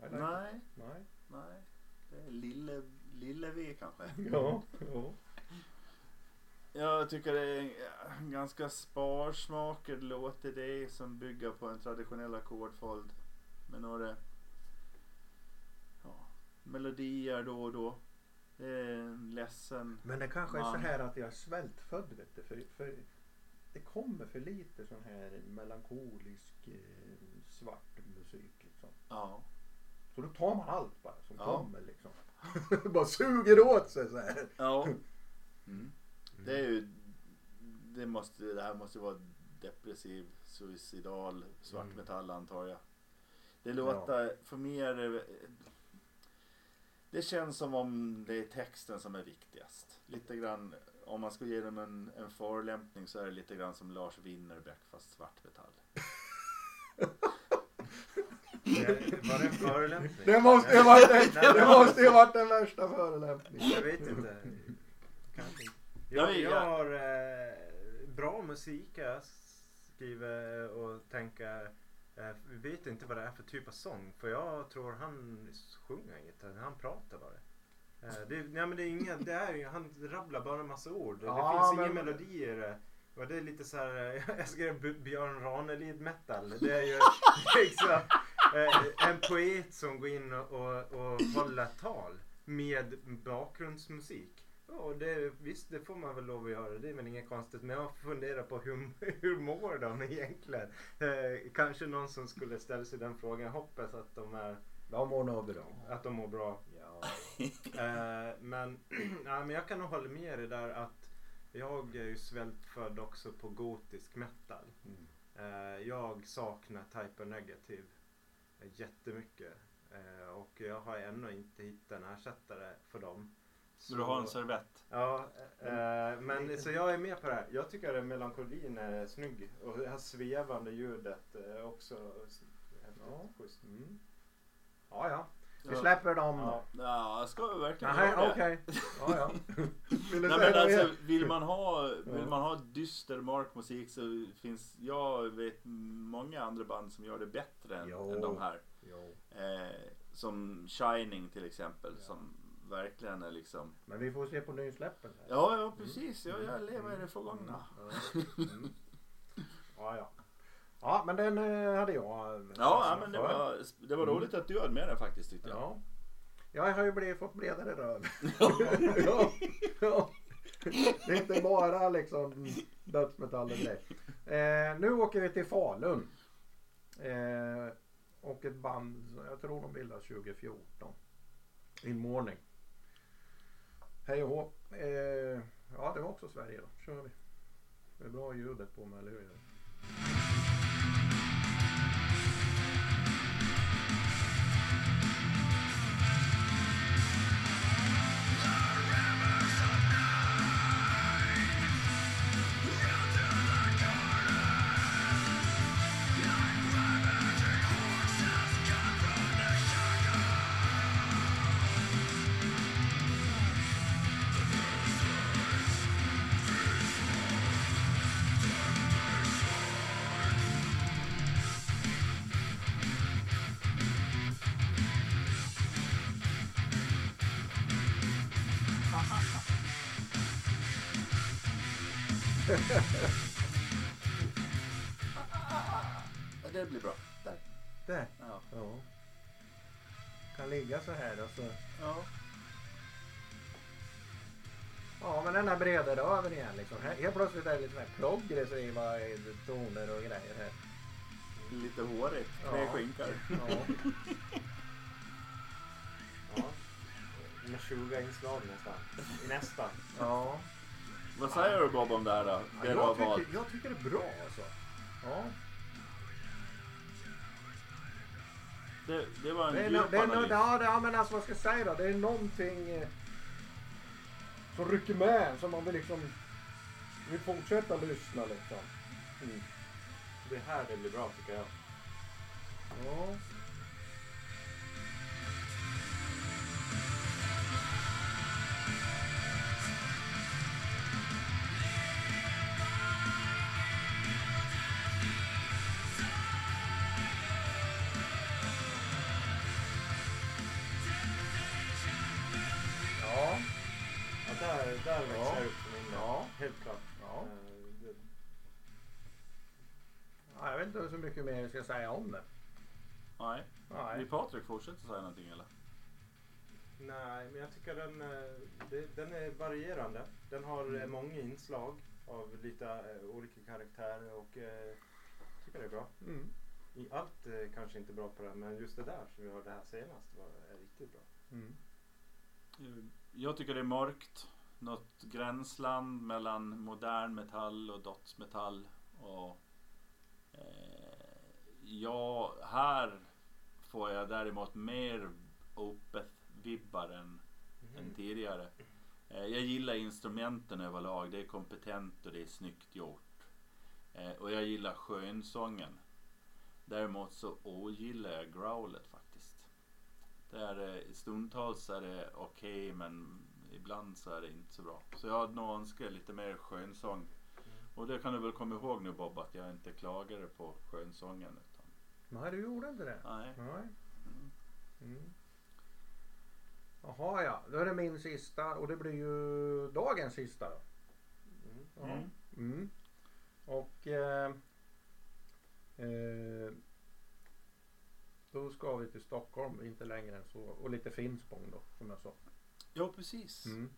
like it. Nej, Nej. nej. Det är Lille, Lillevi kanske. Ja, ja. Jag tycker det är en ganska sparsmakad låtidé som bygger på en traditionell ackordföljd. Med några ja, melodier då och då. En ledsen. Men det kanske är så Man. här att jag är svältfödd vet du. För, för det kommer för lite sån här melankolisk eh, svart musik liksom. Ja. Så då tar man allt bara som Ja. kommer liksom. bara suger åt sig så här. Ja. Mm. Det är ju, det måste, det här måste vara depressiv, suicidal, svart Mm. metall antar jag. Det låter, för mig är det, det känns som om det är texten som är viktigast. Lite grann, om man ska ge dem en, en förolämpning så är det lite grann som Lars Winnerbäck fast svart metall. Det- Var det en förolämpning? Det måste ju varit den, det måste ju varit den värsta förolämpningen. Jag vet inte. Kanske. Ja, Jag, jag har eh, bra musik jag skriver och tänker Vi vet inte vad det är för typ av sång. För jag tror han sjunger inget. Han pratar bara. Eh, Det, nej, men det är inga, det är, han rabblar bara en massa ord. Det Ja, finns men- ingen melodi i det. Och det är lite så här, eh, jag skrev Björn Ranelid metal. Det är ju liksom eh, en poet som går in och, och, håller tal med bakgrundsmusik. Ja, det, visst, det får man väl lov att göra. Det är väl inget konstigt. Men jag funderar på hur, hur mår de egentligen? Eh, kanske någon som skulle ställa sig den frågan. Jag hoppas att de, är, De mår nog bra. att de mår bra. Ja. Eh, men, ja, men jag kan nog hålla med dig där att jag är ju svältfödd också på gotisk metal. Mm. Eh, jag saknar Type Negative eh, jättemycket. Eh, och jag har ännu inte hittat en ersättare för dem. Så du har en servett? Ja, eh, men så jag är med på det här. Jag tycker att melankolin är snygg. Och det här svevande ljudet är också s- häftigt. Ja. Schysst. Mm. Ja, ja. Vi Ja. släpper dem. Ja. Ja, ska verkligen Nej, göra det. okej. Ja, ja. Vill du Nej, men alltså, vill man ha, vill Ja. man ha dyster mörk musik så finns, jag vet många andra band som gör det bättre än, Jo. än de här. Jo. Eh, som Shining till exempel som verkligen är liksom Men vi får se på nysläppen. här. Ja, ja precis. Ja, jag lever i det förgångna. Ja. Mm. ja, ja. Ja, men den eh, hade jag. eh, Ja, ja men det var, det var roligt att du hade med den faktiskt tyckte jag. Ja. Jag har ju blivit, fått bredare röv. ja. ja. Det är inte bara liksom dödsmetall och grej. Eh, nu åker vi till Falun. Eh, och ett band, jag tror de bildades 2014. In Morning. Hej och hå. Eh, ja, det var också Sverige då. kör vi. Det är bra ljudet på mig, eller hur? Så här och så. ja. Ja men den här breda röven igen liksom. Här- Helt plötsligt är det lite mer progressiva toner och grejer här. Lite hårigt. Ja. Tre skinkar. Ja. Ja. Med 20 inslag nästan. Nästan. ja. Vad säger du Bob om det här då? Det jag, tycker, jag tycker det är bra alltså. Ja. Det, det var en Det är, djup no, det är no, analys. ja, det, ja men alltså vad ska jag säga då? Det är någonting eh, som rycker med som man vill liksom vill fortsätta lyssna liksom. Mm. Det här det blir bra tycker jag. Ja. Ja. Så mycket mer jag ska säga om det. Nej. Nej. Vill Patrik fortsätta säga någonting eller? Nej, men jag tycker den, eh, det, den är varierande. Den har Mm. eh, många inslag av lite eh, olika karaktärer och eh, jag tycker det är bra. Mm. I allt eh, kanske inte bra på det, men just det där som vi hörde här senast var är riktigt bra. Mm. Jag tycker det är mörkt. Något gränsland mellan modern metall och dödsmetall. Och, eh, ja, här får jag däremot mer Opeth-vibbar än, än tidigare. Eh, jag gillar instrumenten överlag. Det är kompetent och det är snyggt gjort. Eh, och jag gillar skönsången. Däremot så ogillar jag growlet faktiskt. Det är, eh, stundtals är det okej men ibland så är det inte så bra. Så jag hade nog önskat lite mer skönsång. Och det kan du väl komma ihåg nu Bob att jag inte klagade på skönsången. Nej, du gjorde inte det. Nej. Nej. Mm. Jaha ja, då är det min sista och det blir ju dagens sista. då. Ja. Mm. Mm. Och eh, eh, då ska vi till Stockholm, inte längre än så. Och lite Finspång då, som jag sa. Ja, precis. Mm.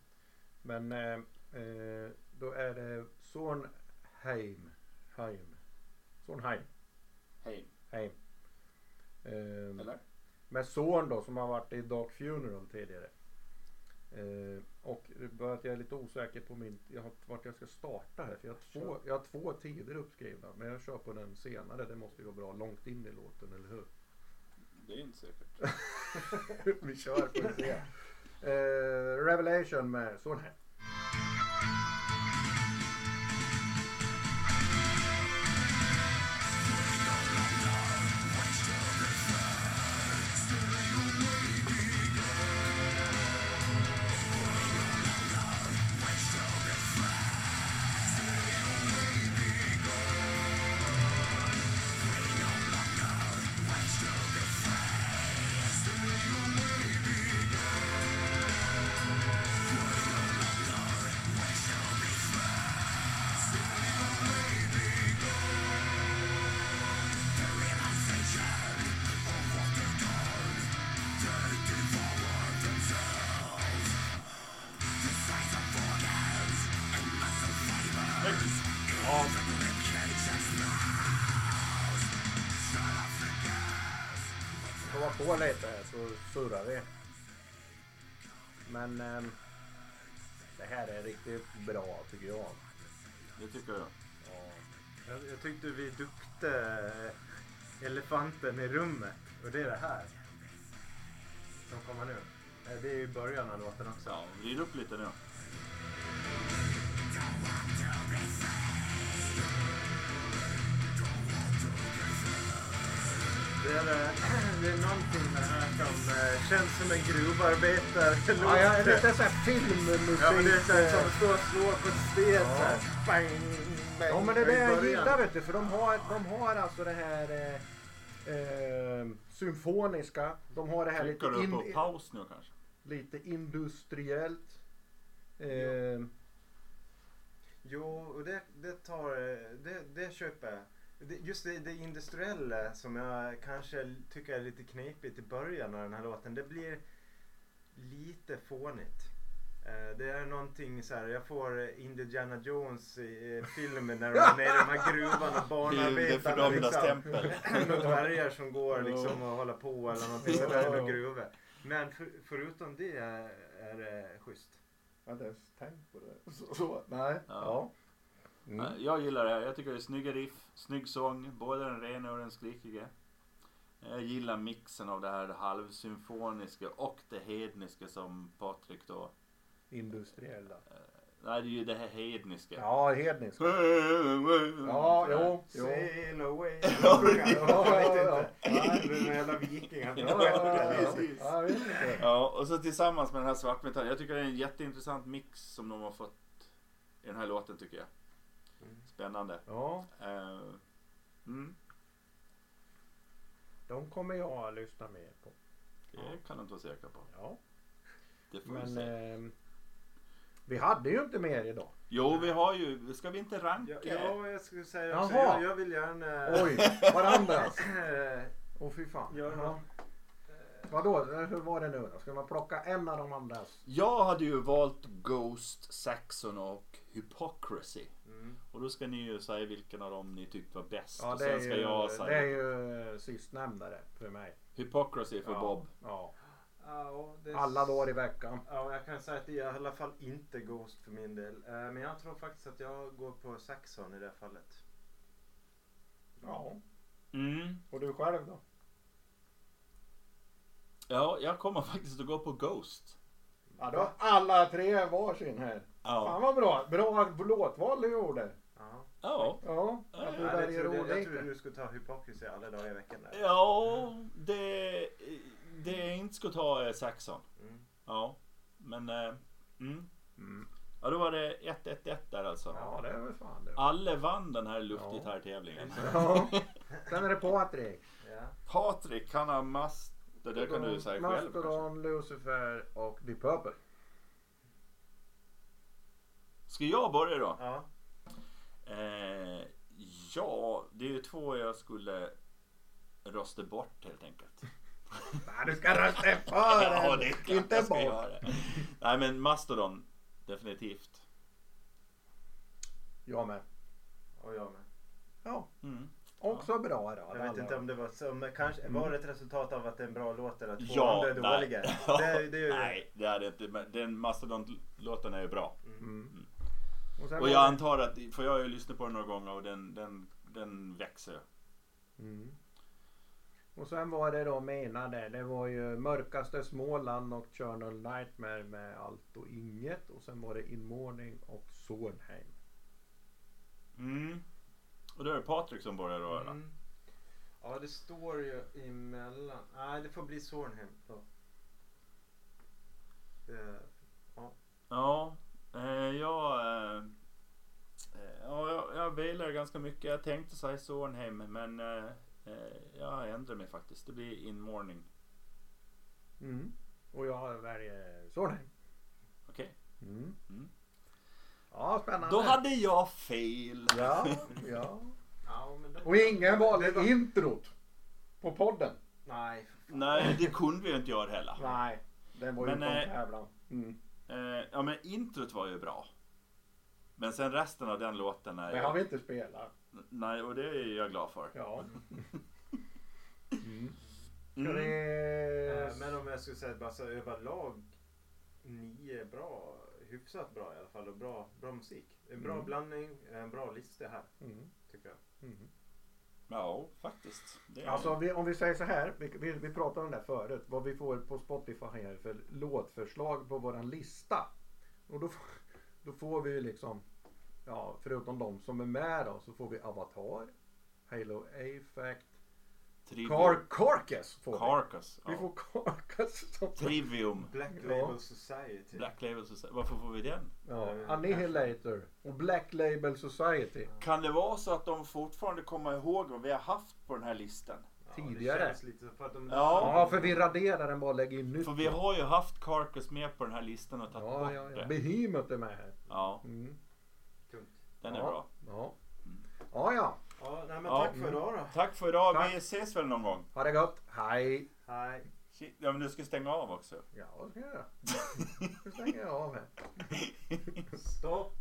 Men eh, eh, då är det Sornheim. Heim. Sornheim. Hej. Heim. Eh, Eller? med son då som har varit i Dark Funeral tidigare. Eh, och bara att jag är lite osäker på min, jag har, vart jag ska starta här. För jag, har två, jag har två tider uppskrivna. Men jag kör på den senare. Det måste ju vara bra långt in i låten, eller hur? Det är inte säkert. Vi kör på det. Eh, Revelation med här. På lite här så surrar vi. Men ehm, det här är riktigt bra tycker jag. Det tycker jag. Ja. Jag, jag tyckte vi dukte elefanten i rummet. Och det är det här. Som kommer nu. Eh, Det är ju början av låten också. Ja, vrid upp lite nu. Det är, eh, det är någonting med det här som eh, känns som en gruvarbetare. Ja, jag är lite såhär filmmusik. Ja, men det är så här, som eh, att stå och slå på ett sten Ja. så här. Bang, bang, Ja men det är det jag gillar vet du för de har, de har alltså det här eh, eh, symfoniska. De har det här lite, Trycker du på paus nu kanske? lite industriellt. Eh, Jo, och det, det tar, det, det köper jag. Just det, det industriella som jag kanske tycker är lite knepigt i början av den här låten. Det blir lite fånigt. Eh, Det är någonting så här, jag får Indiana Jones i filmen när de är nere i de här gruvan och barnarbetarna. tempel. Några dvärgar som går liksom och håller på eller någonting sådär med gruvor. Men för, förutom det är, är det schysst. jag har inte ens tänkt på det. Så, så, nej. Ja. Ja. Mm. Nej, Jag gillar det här. Jag tycker det är snygga riff, snygg sång, både den rena och den skrikiga. Jag gillar mixen av det här halvsymfoniska och det hedniska som Patrik då... Industriella. Nej, det är ju det här hedniska. Ja, hednisk. Ja, Ja, jo. jo. Sail away. Ja, jag vet inte. ja. Det är jävla vikingar. Ja, ja. Ja, och så tillsammans med den här svartmetallen. Jag tycker det är en jätteintressant mix som de har fått i den här låten tycker jag. Spännande. Ja, Eh, mm, de kommer jag att lyssna mer på. det kan du inte vara säker på. Ja. Det får vi Men se. ehm, vi hade ju inte mer idag. Jo, vi har ju... Ska vi inte ranka? Ja, ja, jag skulle säga också. Jaha. Jag, jag vill gärna... Oj, varandras. Eh, Åh fy fan. Ja. Ja. Vadå, hur var det nu då? Ska man plocka en av de andras? Jag hade ju valt Ghost, Saxon och Hypocrisy. Mm. Och då ska ni ju säga vilken av dem ni tyckte var bäst. Ja, och det är, sen ska ju, jag säga det är ju eh, sistnämnda för mig. Hypocrisy för ja. Bob. Ja. Ja, det är- Alla dagar i veckan. Ja, jag kan säga att det är i alla fall inte Ghost för min del. Eh, Men jag tror faktiskt att jag går på Saxon i det här fallet. Ja. Mm. Och du själv då? Ja, jag kommer faktiskt att gå på Ghost. Ja, då har alla tre varsin här. Fan Ja. vad bra. Bra låtval du gjorde. Ja. Ja. Ja, att du Ja, det väljer trodde, jag trodde du skulle ta Hypocrisy alla dagar i veckan. Där. Ja, det, det jag inte ska ta är Saxon. Mm. Ja, men... eh, Mm. Mm. Ja, då var det 1-1-1 där alltså. Ja, det är väl fan det. Alla vann den här luftgitarrtävlingen. Ja. Sen är det Patrik. Ja. Patrik, han har mast... Det där kan du säga själv. Mastodon, Lucifer och Deep Purple. Ska jag börja då? Ja. Eh, ja, det är ju två jag skulle rösta bort helt enkelt. Nej, du ska rösta för Ja, den, det är klart inte jag ska bort. göra. Nej men Mastodon, definitivt. Jag med. Och jag med. Ja, Mm. också bra då. Jag vet inte om det var så, men kanske var det ett resultat av att det är en bra låt eller att två Ja, andra är nej. dåliga? Det, det är ju Nej, det är det inte. Men den Mastodon-låten är ju bra. Mm. Och, sen Och jag det- antar att, för jag har ju lyssnat på den några gånger och den, den, den växer. Mm. Och sen var det då menade, det var ju Mörkaste Småland och Journal Nightmare med allt och inget. Och sen var det In Morning och Sornheim. Mm. Och då är det Patrik som börjar då eller? Mm. Ja, det står ju emellan. Nej, det får bli Sornheim då. Det, Ja, eh, jag, eh, eh, ja, jag, jag vilar ganska mycket. Jag tänkte säga Sornheim men eh, eh, jag ändrar mig faktiskt. Det blir In Morning. Mm. Och jag väljer Sornheim. Okej. Mm. Mm. Ja, spännande. Då hade jag fel. Ja, ja. ja, men då, Och ingen valde var- introt på podden. Nej. Nej, det kunde vi ju inte göra heller. Nej, den var ju Men, på en eh, tävlan. Mm. Eh, ja men introt var ju bra. Men sen resten av den låten är Det har vi inte spelat. Nej, och det är jag glad för. Ja. Mm. Mm. det... Eh, Men om jag skulle säga bara så överlag nio är bra, hyfsat bra i alla fall och bra, bra musik. En bra Mm. blandning, en bra lista här Mm. tycker jag. Mm. Ja, faktiskt. Det är... Alltså vi, om vi säger så här, vi, vi, vi pratade om det här förut, vad vi får på Spotify här för låtförslag på våran lista. Och då, får- då får vi ju liksom, ja förutom de som är med då, så får vi Avatar, Halo A-Fact, Trivium. Car Carcass får vi. Carcass. Vi Ja. får Carcass som Trivium. Black Ja. Label Society. Black Label Society. Varför får vi den? ja, Annihilator och Black Label Society. Kan det vara så att de fortfarande kommer ihåg vad vi har haft på den här listan? Ja, tidigare. Det känns lite för att de... Ja. Ja, för vi raderar den bara och lägger in nytt. För vi har ju haft Carcass med på den här listan och tagit Ja, bort ja, ja. det. Behemoth är med här. Ja, Mm. Den är ja. bra. Ja. Ja, ja. Ja, nej, men Ja. tack för idag då. Tack för idag. Tack. Vi ses väl någon gång? Ha det gott. Hej. Hej. Shit, Ja, men du ska stänga av också. Ja, vad ska jag göra? Nu stänger jag av här. Stopp.